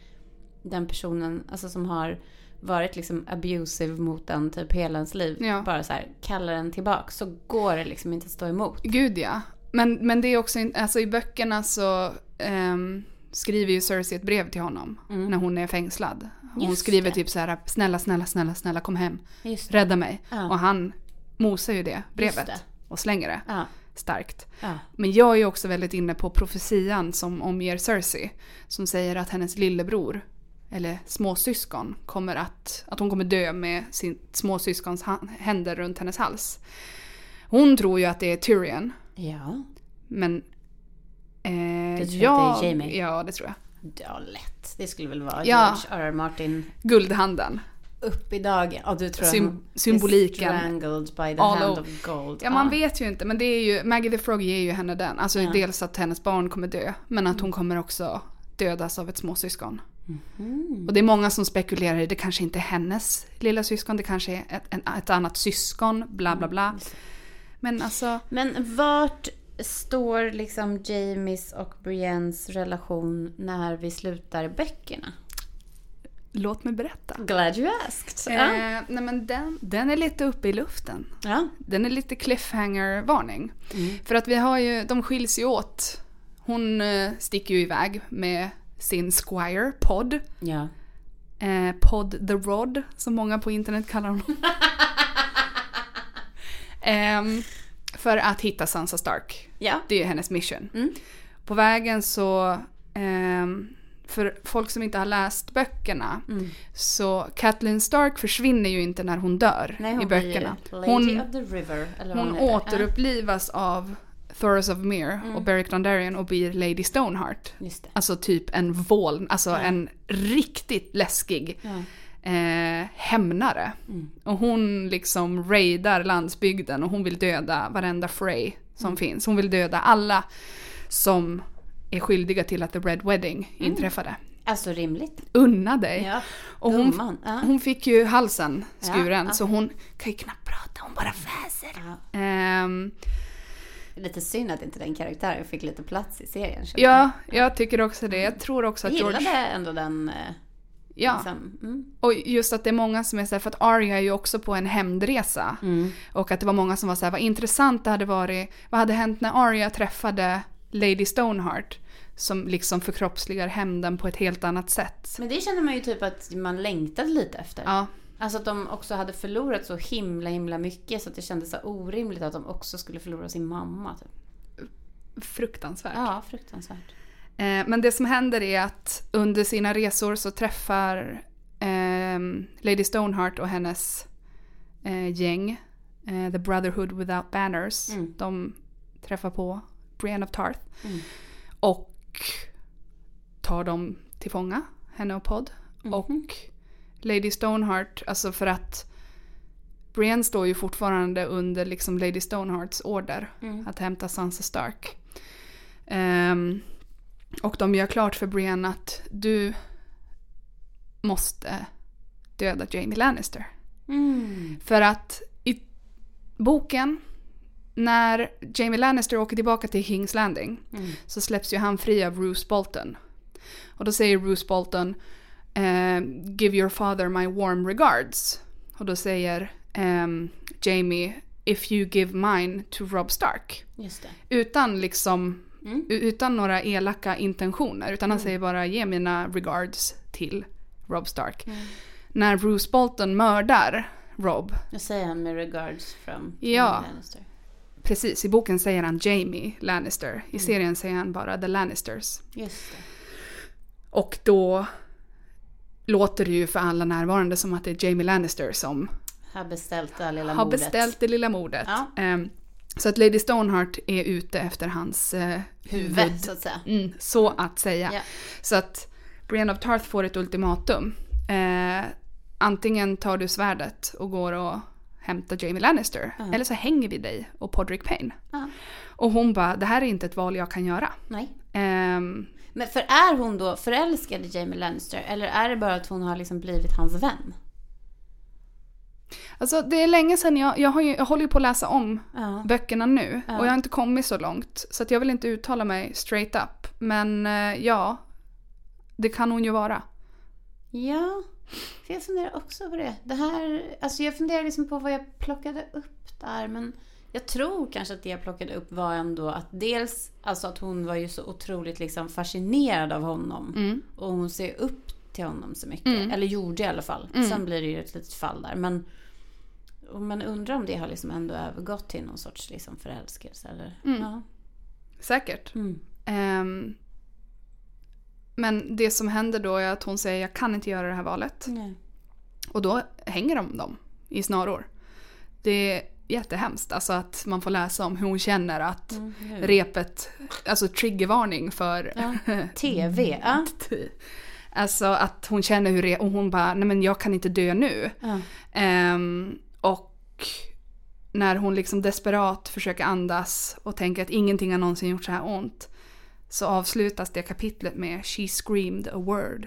den personen alltså som har varit liksom abusive mot en typ hela ens liv. Ja. Bara så här kallar den tillbaka så går det liksom inte att stå emot. Gud ja. Men, men det är också, alltså i böckerna så ehm, skriver ju Cersei ett brev till honom Mm. när hon är fängslad. Hon Just skriver det. typ så här: snälla, snälla, snälla, snälla kom hem. Det. Rädda mig. Ja. Och han mosar ju det brevet det. och slänger det. Ja. Starkt. Ja. Men jag är ju också väldigt inne på profetian som omger Cersei. Som säger att hennes lillebror, eller småsyskon, kommer att, att hon kommer dö med sin småsyskons händer runt hennes hals. Hon tror ju att det är Tyrion. ja. Men Du tror ja, att det är Jamie? Ja, det tror jag. Ja, lätt. Det skulle väl vara Ja. George R. R. Martin Guldhanden. upp i dagen. Ja, du tror Sym- symboliken. strangled by the All hand of gold. Ja, man vet ju inte, men det är ju, Maggie the Frog ger ju henne den. Alltså Ja. dels att hennes barn kommer dö, men att hon kommer också dödas av ett småsyskon. Mm. Och det är många som spekulerar i det kanske inte är hennes lilla syskon, det kanske är ett, ett annat syskon, bla bla bla. Men alltså, Men vart står liksom Jamies och Briennes relation när vi slutar böckerna? låt mig berätta. Glad you asked. Ja. Eh, nej men den, den är lite uppe i luften. ja. Den är lite cliffhanger-varning. För att vi har ju, de skiljs ju åt. Hon eh, sticker ju iväg med sin Squire, Pod. ja. Eh, Pod the Rod, som många på internet kallar honom. Ehm, för att hitta Sansa Stark. Ja. Det är ju hennes mission. Mm. På vägen så, ehm, för folk som inte har läst böckerna, Mm. så Catelyn Stark försvinner ju inte när hon dör Nej, hon i böckerna. Hon, of the River. Hon heter. återupplivas av Thoros of Myr och Beric Dondarrion och blir Lady Stoneheart. Alltså typ en vål, alltså Ja. en riktigt läskig Ja. Eh, hämnare. Mm. Och hon liksom raidar landsbygden och hon vill döda varenda Frey som Mm. finns. Hon vill döda alla som är skyldiga till att The Red Wedding Mm. inträffade. Alltså rimligt. Unna dig! Ja. Och hon. Ja. hon fick ju halsen skuren Ja, så hon kan ju knappt prata, hon bara väser. Ja. Ehm, Lite synd att inte den karaktären fick lite plats i serien. jag. ja, jag tycker också det. Jag tror också Jag att gillade George... ändå den... Ja, Liksom, mm. och just att det är många som är såhär, för att Arya är ju också på en hämndresa. Mm. Och att det var många som var såhär, vad intressant det hade varit, vad hade hänt när Arya träffade Lady Stoneheart? Som liksom förkroppsligar hämnden på ett helt annat sätt. Men det känner man ju typ att man längtade lite efter. Ja, Alltså att de också hade förlorat så himla himla mycket så att det kändes så orimligt att de också skulle förlora sin mamma. Typ. fruktansvärt. Ja, fruktansvärt. Eh, men det som händer är att under sina resor så träffar ehm, Lady Stoneheart och hennes eh, gäng, eh, The Brotherhood Without Banners, Mm. de träffar på Brienne of Tarth. Mm. Och tar dem till fånga, henne och Pod. Mhm. Och Lady Stoneheart, alltså för att Brienne står ju fortfarande under liksom Lady Stonehearts order Mm. att hämta Sansa Stark. Ehm, och de gör klart för Brienne att du måste döda Jamie Lannister. Mm. För att i boken, när Jamie Lannister åker tillbaka till Kings Landing Mm. så släpps ju han fri av Roose Bolton. Och då säger Roose Bolton eh, “Give your father my warm regards”. Och då säger ehm, Jamie “If you give mine to Rob Stark”. Just det. Utan liksom, Mm. utan några elaka intentioner. Utan han säger bara “Ge mina regards till Rob Stark”. Mm. När Roose Bolton mördar Rob, Nu säger han med regards from Ja. Lannister. precis i boken säger han Jamie Lannister. I serien säger han bara The Lannisters. Just det. Och då låter det ju för alla närvarande som att det är Jamie Lannister som Har beställt det lilla har mordet. beställt det lilla mordet. Ja. Ehm, så att Lady Stoneheart är ute efter hans eh, huvud, huvud. så att säga. Mm, så att säga. Ja. Så att Brienne of Tarth får ett ultimatum. Eh, antingen tar du svärdet och går och hämtar Jamie Lannister. Ja. Eller så hänger vi dig och Podrick Payne. Ja. Och hon bara, det här är inte ett val jag kan göra. Nej. Ehm, Men för är hon då förälskad i Jamie Lannister? Eller är det bara att hon har liksom blivit hans vän? Alltså det är länge sedan jag, jag, har ju, jag håller ju på att läsa om Ja. böckerna nu Ja. och jag har inte kommit så långt. Så att jag vill inte uttala mig straight up. Men eh, ja, det kan hon ju vara. Ja, för jag funderar också på det. Det här, alltså jag funderar liksom på vad jag plockade upp där. Men jag tror kanske att det jag plockade upp var ändå att dels alltså att hon var ju så otroligt liksom fascinerad av honom. Mm. Och hon ser upp till honom så mycket. Mm. Eller gjorde i alla fall. Mm. Sen blir det ju ett litet fall där. Men och man undrar om det har liksom ändå övergått till någon sorts liksom förälskelse. Eller? Mm. Ja. Säkert. Mm. Ehm, men det som händer då är att hon säger jag kan inte göra det här valet. Nej. Och då hänger de dem i snaror. Det jättehemskt. Alltså att man får läsa om hur hon känner att Mm. repet, alltså triggervarning för Ja. TV, ja. Alltså att hon känner hur det och hon bara, nej men jag kan inte dö nu. ja. Och när hon liksom desperat försöker andas och tänker att ingenting har någonsin gjort så här ont. Så avslutas det kapitlet med She screamed a word.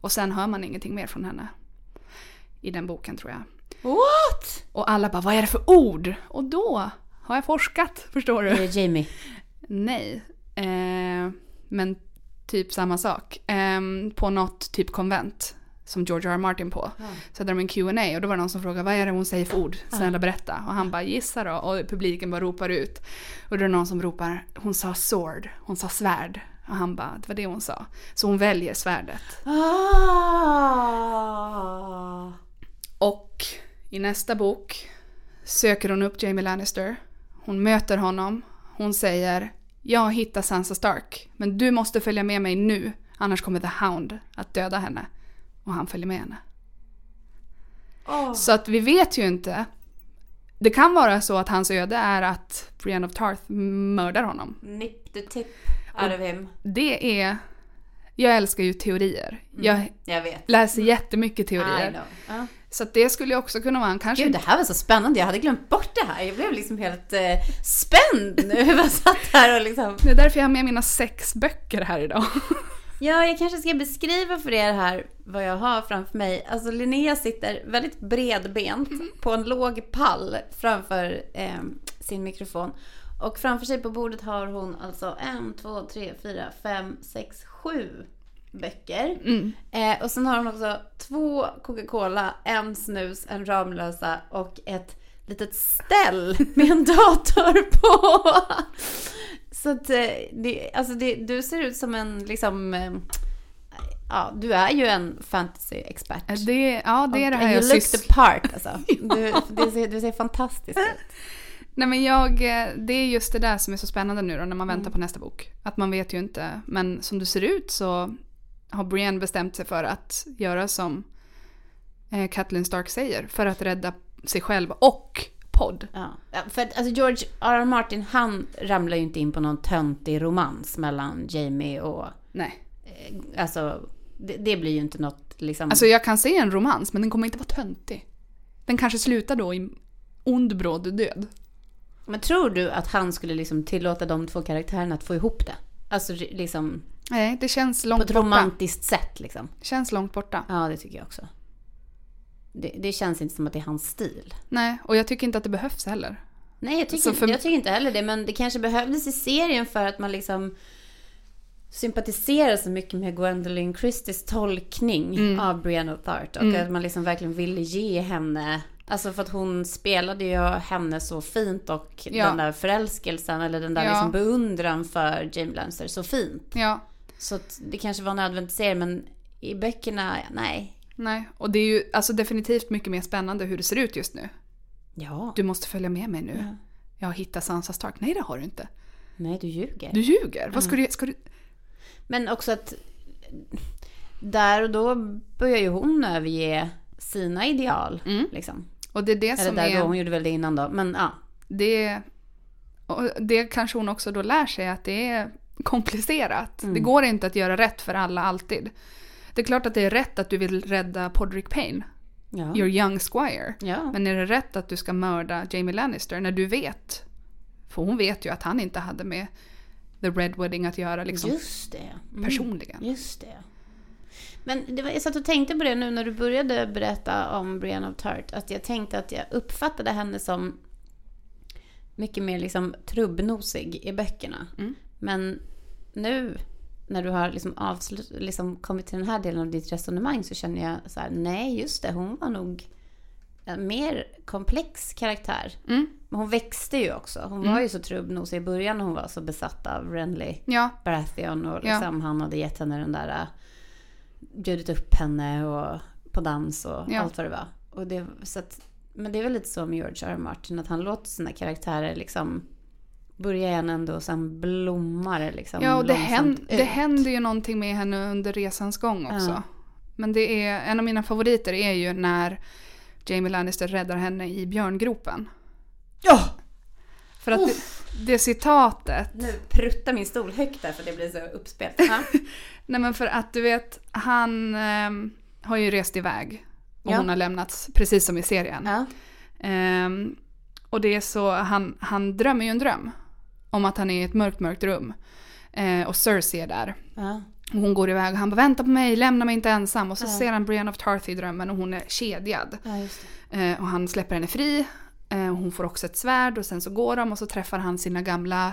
Och sen hör man ingenting mer från henne. I den boken tror jag. What? Och alla bara, vad är det för ord? Och då har jag forskat, förstår du? Det är Jamie. Nej. Eh, men typ samma sak. Eh, på något typ konvent som George R. R. Martin på. Så hade de en Q&A och då var det någon som frågade vad är det hon säger för ord? Snälla berätta. Och han bara gissa då och publiken bara ropar ut. Och då är det någon som ropar hon sa sword, hon sa svärd. Och han bara det var det hon sa. Så hon väljer svärdet. Ah. Och i nästa bok söker hon upp Jamie Lannister. Hon möter honom. Hon säger Jag har hittat Sansa Stark, men du måste följa med mig nu, annars kommer The Hound att döda henne. Och han följer med henne. Åh. Så att vi vet ju inte. Det kan vara så att hans öde är att Brienne of Tarth mördar honom. Nip the tip out of him. Det är... Jag älskar ju teorier. Jag Jag vet. läser jättemycket I teorier. Ja. Så det skulle också kunna vara en kanske... Gud, det här var så spännande. Jag hade glömt bort det här. Jag blev liksom helt eh, spänd nu. Jag satt här och liksom... Det är därför jag har med mina sex böcker här idag. Ja, jag kanske ska beskriva för er här vad jag har framför mig. Alltså Linnea sitter väldigt bredbent på en låg pall framför eh, sin mikrofon. Och framför sig på bordet har hon alltså en, två, tre, fyra, fem, sex, sju böcker. Mm. Eh, och sen har hon också två Coca-Cola, en snus, en Ramlösa och ett litet ställ med en dator på. Så att eh, det, alltså det, du ser ut som en liksom... eh, Ja, du är ju en fantasy-expert. Det, ja, det är det här jag You look sys- the part alltså. Du, du, ser, du ser fantastisk ut. Nej men jag, eh, det är just det där som är så spännande nu då när man väntar på nästa bok. Att man vet ju inte. Men som det ser ut så har Brienne bestämt sig för att göra som eh, Catelyn Stark säger. För att rädda sig själv och podd. Ja. För att alltså George R. R. Martin, han ramlar ju inte in på någon töntig romans mellan Jamie och... Nej. eh, Alltså, det, det blir ju inte något liksom... Alltså jag kan se en romans men den kommer inte vara töntig. Den kanske slutar då i ond bråd död. Men tror du att han skulle liksom tillåta de två karaktärerna att få ihop det? Alltså liksom Nej, det känns på långt ett borta. romantiskt sätt liksom. Känns långt borta. Ja, det tycker jag också. Det, det känns inte som att det är hans stil. Nej, och jag tycker inte att det behövs heller. Nej, jag tycker, för- jag tycker inte heller det. Men det kanske behövdes i serien för att man liksom sympatiserar så mycket med Gwendolyn Christies tolkning Mm. av Brienne of Tarth. Och att man liksom verkligen ville ge henne... Alltså för att hon spelade ju henne så fint och Ja. den där förälskelsen eller den där Ja. liksom beundran för Jamie Lannister så fint. Ja, Så att det kanske var nödvändigt i serien men i böckerna, nej. Nej. Och det är ju alltså definitivt mycket mer spännande hur det ser ut just nu. Ja. Du måste följa med mig nu. Ja. Jag har hittat Sansa Stark. Nej, det har du inte. Nej, du ljuger. Du ljuger. Vad ska du... Ska du... Men också att där och då börjar ju hon överge sina ideal. Mm. Liksom. Och det är det Eller som där är... då, hon gjorde väl det innan då. Men ja. Det, och det kanske hon också då lär sig att det är komplicerat. Mm. Det går inte att göra rätt för alla alltid. Det är klart att det är rätt att du vill rädda Podrick Payne, Ja. your young squire. ja. Men är det rätt att du ska mörda Jamie Lannister när du vet? För hon vet ju att han inte hade med The Red Wedding att göra liksom Just det. Mm. personligen. Just det. Men det var, jag satt och tänkte på det nu när du började berätta om Brienne of Tart. Att jag tänkte att jag uppfattade henne som mycket mer liksom trubbnosig i böckerna. Mm. Men nu när du har liksom avslut, liksom kommit till den här delen av ditt resonemang så känner jag så här, nej just det, hon var nog en mer komplex karaktär. Mm. Men hon växte ju också. Hon var ju så trubbnosig i början när hon var så besatt av Renly Ja, Baratheon och Ja. liksom han hade gett henne den där äh, bjudit upp henne och på dans och Ja. allt vad det var. Och det, så att, men det är väl lite så med George R. R. Martin att han låter sina karaktärer liksom börja igen ändå och sen blommar liksom ja och det, händer, det händer ju någonting med henne under resans gång också. Ja. Men det är, en av mina favoriter är ju när Jamie Lannister räddar henne i björngropen. Ja! För att det, det citatet, Nu pruttar min stol högt där för det blir så uppspelt. Nej men för att du vet, han ehm, har ju rest iväg och Ja. hon har lämnats, precis som i serien. ja. Ehm, och det är så, han, han drömmer ju en dröm om att han är i ett mörkt, mörkt rum. Eh, och Cersei är där. ja. Och hon går iväg och han bara vänta på mig, lämna mig inte ensam. Och så Ja. ser han Brienne of Tarth i drömmen och hon är kedjad. ja. Eh, och han släpper henne fri. Eh, och hon får också ett svärd och sen så går de och så träffar han sina gamla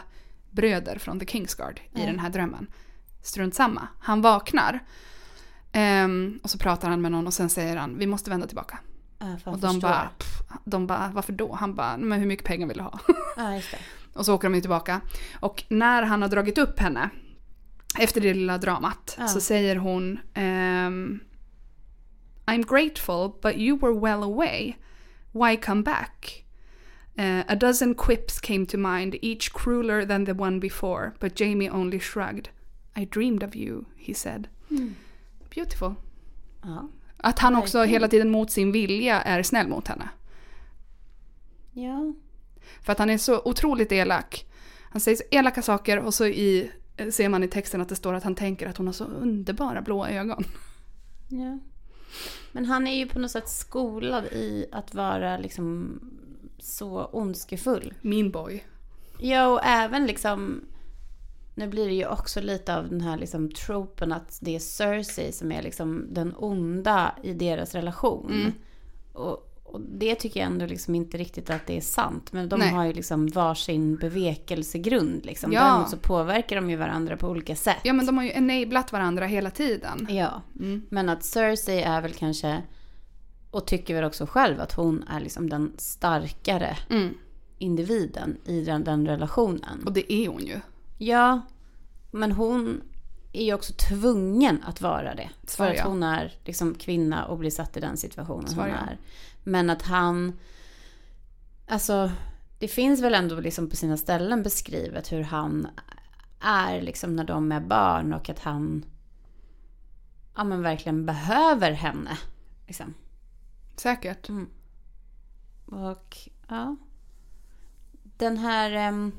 bröder från The Kingsguard i den här drömmen. Strunt samma. Han vaknar. Ehm, och så pratar han med någon och sen säger han vi måste vända tillbaka. Och de bara, pff, de bara varför då? Han bara men hur mycket pengar vill du ha? Och så åker de ju tillbaka. Och när han har dragit upp henne efter det lilla dramat Ja. så säger hon ehm, I'm grateful but you were well away. Why come back? Uh, a dozen quips came to mind, each crueler than the one before, but Jamie only shrugged. I dreamed of you, he said. Beautiful. Ja. Att han också hela tiden mot sin vilja är snäll mot henne. ja. För att han är så otroligt elak. Han säger så elaka saker och så i, ser man i texten att det står att han tänker att hon har så underbara blåa ögon. Ja. Men han är ju på något sätt skolad i att vara liksom så ondskefull. Min boy. Ja, och även liksom... Nu blir det ju också lite av den här liksom tropen att det är Cersei som är liksom den onda i deras relation. Mm. Och, och det tycker jag ändå liksom inte riktigt att det är sant. Men de Nej. har ju liksom varsin bevekelsegrund. Liksom. Ja. Däremot så påverkar de ju varandra på olika sätt. Ja men de har ju enablat varandra hela tiden. Ja. Mm. Men att Cersei är väl kanske, och tycker väl också själv att hon är liksom den starkare Mm. individen i den, den relationen. Och det är hon ju. Ja, men hon är ju också tvungen att vara det. Svar för att ja. hon är liksom kvinna och blir satt i den situationen Svar hon är. Men att han, alltså det finns väl ändå liksom på sina ställen beskrivet hur han är liksom när de är barn och att han ja men verkligen behöver henne. Liksom. Säkert. Och ja. Den här... ehm,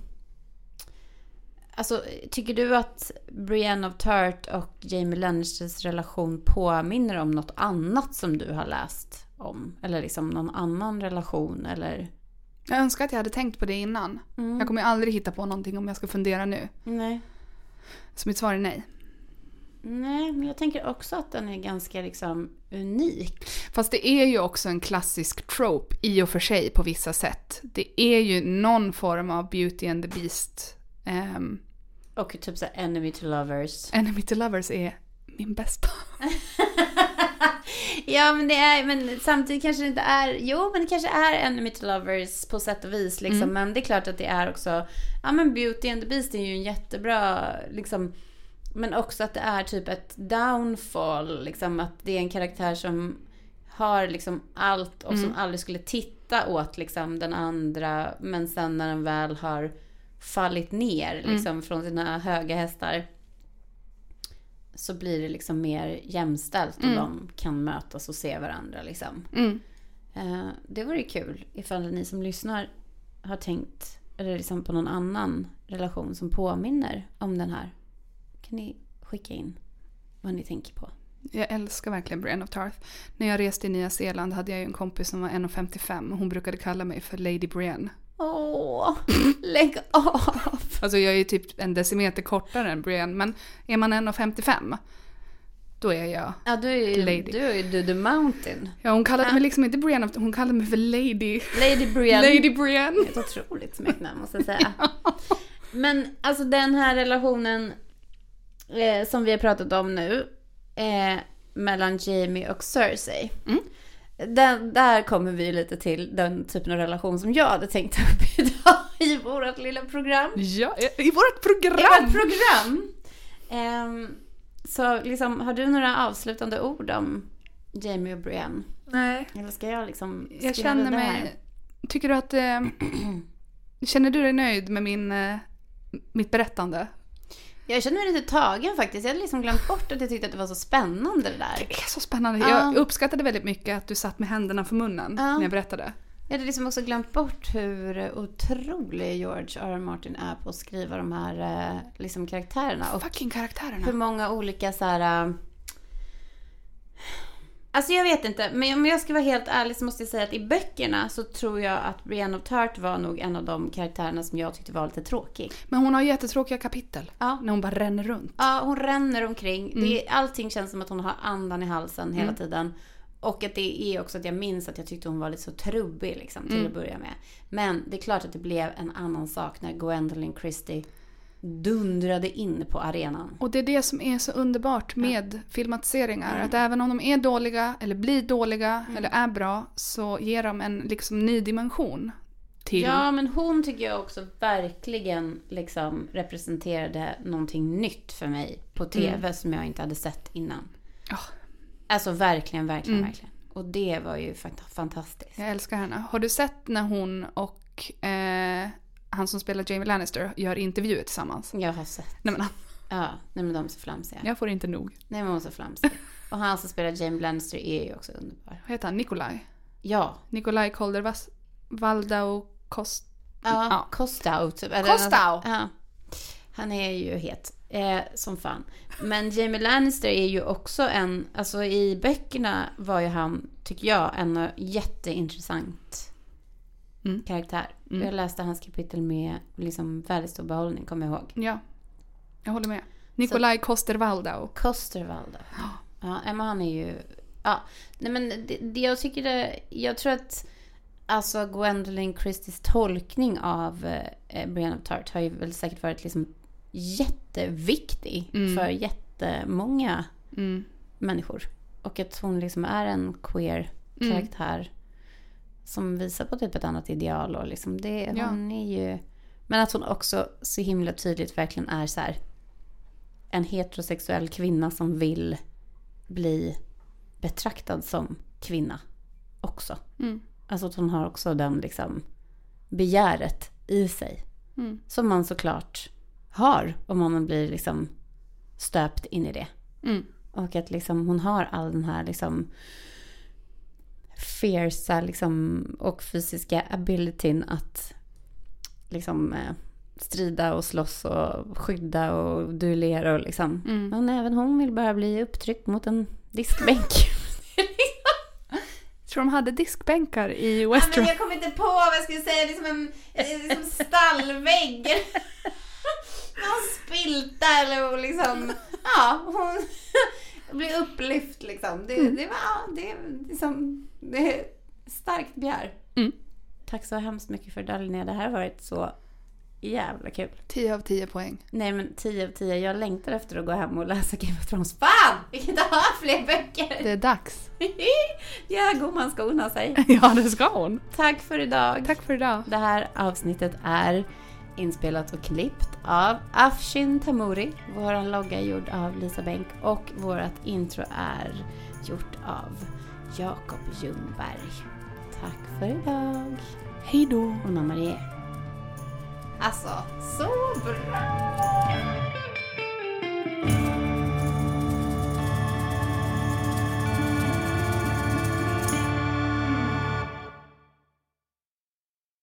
alltså, tycker du att Brienne of Tart och Jamie Lannisters relation påminner om något annat som du har läst om? Eller liksom någon annan relation eller? Jag önskar att jag hade tänkt på det innan. Mm. Jag kommer aldrig hitta på någonting om jag ska fundera nu. Nej. Så mitt svar är nej. Nej, men jag tänker också att den är ganska liksom unik. Fast det är ju också en klassisk trope i och för sig på vissa sätt. Det är ju någon form av Beauty and the Beast. Um, Och typ så här enemy to lovers. Enemy to Lovers är min bästa. Ja, men det är, men samtidigt kanske det inte är, jo men det kanske är Enemy to Lovers på sätt och vis liksom. Mm. Men det är klart att det är också, ja men Beauty and the Beast är ju en jättebra, liksom, men också att det är typ ett downfall, liksom att det är en karaktär som har liksom allt och som Mm. aldrig skulle titta åt liksom den andra, men sen när den väl har fallit ner Mm. liksom från sina höga hästar så blir det liksom mer jämställt och Mm. de kan mötas och se varandra liksom. Mm. Eh, det vore kul ifall ni som lyssnar har tänkt eller liksom på någon annan relation som påminner om den här. Kan ni skicka in vad ni tänker på? Jag älskar verkligen Brienne of Tarth. När jag reste i Nya Zeeland hade jag en kompis som var 1,55 och hon brukade kalla mig för Lady Brienne. Åh, lägg av! Alltså jag är ju typ en decimeter kortare än Brienne men är man 1,55 då är jag... Ja, du är ju, Lady. du är ju du the mountain. Ja hon kallade mig liksom inte Brienne, hon kallade mig för Lady. Lady Brienne. Lady Brienne. Ett otroligt smeknamn måste jag säga. Men alltså den här relationen eh, som vi har pratat om nu eh, mellan Jamie och Cersei. Mm. Den, där kommer vi lite till den typen av relation som jag hade tänkt ta upp idag i vårt lilla program. Ja, i vårt I program! vårt program. Ehm, så liksom, har du några avslutande ord om Jamie och Brienne? Nej. Eller ska jag liksom Jag känner här? mig... Tycker du att... Eh, känner du dig nöjd med min, eh, mitt berättande? Jag känner mig lite tagen faktiskt. Jag hade liksom glömt bort att jag tyckte att det var så spännande det där. Det är så spännande. Ja. Jag uppskattade väldigt mycket att du satt med händerna för munnen Ja. när jag berättade. Jag hade liksom också glömt bort hur otrolig George R. R. Martin är på att skriva de här eh, liksom, karaktärerna. Fucking karaktärerna. hur många olika så här... Alltså jag vet inte, men om jag ska vara helt ärlig så måste jag säga att i böckerna så tror jag att Brienne of Tart var nog en av de karaktärerna som jag tyckte var lite tråkig. Men hon har jättetråkiga kapitel. Ja. När hon bara ränner runt. Ja, hon ränner omkring. Mm. Det allting känns som att hon har andan i halsen hela tiden. Och att det är också att jag minns att jag tyckte hon var lite så trubbig liksom, till Mm. att börja med. Men det är klart att det blev en annan sak när Gwendolyn Christie dundrade in på arenan. Och det är det som är så underbart med filmatiseringar. Att även om de är dåliga, eller blir dåliga, eller är bra, så ger de en liksom ny dimension till... Ja, men hon tycker jag också verkligen liksom representerade någonting nytt för mig på tv som jag inte hade sett innan. Ja. Alltså verkligen, verkligen, Mm. verkligen. Och det var ju fant- fantastiskt. Jag älskar henne. Har du sett när hon och eh, han som spelar Jamie Lannister gör intervjuer tillsammans? Jag har sett. Nej men, Ja, nej men de är så flamsiga. jag får inte nog. Nej men hon är så flamsig. Och han som spelar James Lannister är ju också underbar. Vad heter han? Nikolaj? Ja. Nikolaj Kolder Valdau Kost... Ja, Ja. Kostau. Typ. Eller- Kostau! Ja. Han är ju het. Eh, som fan. Men Jamie Lannister är ju också en, alltså i böckerna var ju han, tycker jag, en jätteintressant Mm. karaktär. Mm. Jag läste hans kapitel med liksom väldigt stor behållning, kommer jag ihåg. Ja, jag håller med. Nikolaj Koster Valdau. Kostervalda. Ja, men han är ju... Ja, nej men det, det jag tycker det... Jag tror att alltså Gwendolyn Christies tolkning av eh, Brienne of Tart har ju väl säkert varit liksom jätteviktig Mm. för jättemånga Mm. människor. Och att hon liksom är en queer Mm. Som visar på typ ett annat ideal och liksom det, Ja. hon är ju... Men att hon också så himla tydligt verkligen är så här en heterosexuell kvinna som vill bli betraktad som kvinna också. Mm. Alltså att hon har också den liksom begäret i sig. Mm. Som man såklart har om man blir liksom stöpt in i det. Mm. Och att liksom hon har all den här liksom fiercea liksom och fysiska abilityn att liksom eh, strida och slåss och skydda och duellera och liksom. Mm. Men även hon vill bara bli upptryckt mot en diskbänk. Tror de hade diskbänkar i Ja, men Westeros? jag kommer inte på vad jag skulle säga, liksom en liksom stallvägg. Någon spilta eller och liksom, ja, hon blir upplyft liksom. Det, det var, ja, det är liksom, det är starkt begär. Mm. Tack så hemskt mycket för idag Linnea, det här har varit så jävla kul. 10 av 10 poäng. Nej men 10 av 10, jag längtar efter att gå hem och läsa Game of Thrones. Fan! Vi kan inte ha fler böcker! Det är dags. ja, gumman ska unna sig. ja, det ska hon. Tack för idag. Tack för idag. Det här avsnittet är inspelat och klippt av Afshin Tamuri. Vår logga är gjord av Lisa Bänk och vårt intro är gjort av Jakob Ljungberg. Tack för idag! Hej då! Anna Marie. Alltså, så bra!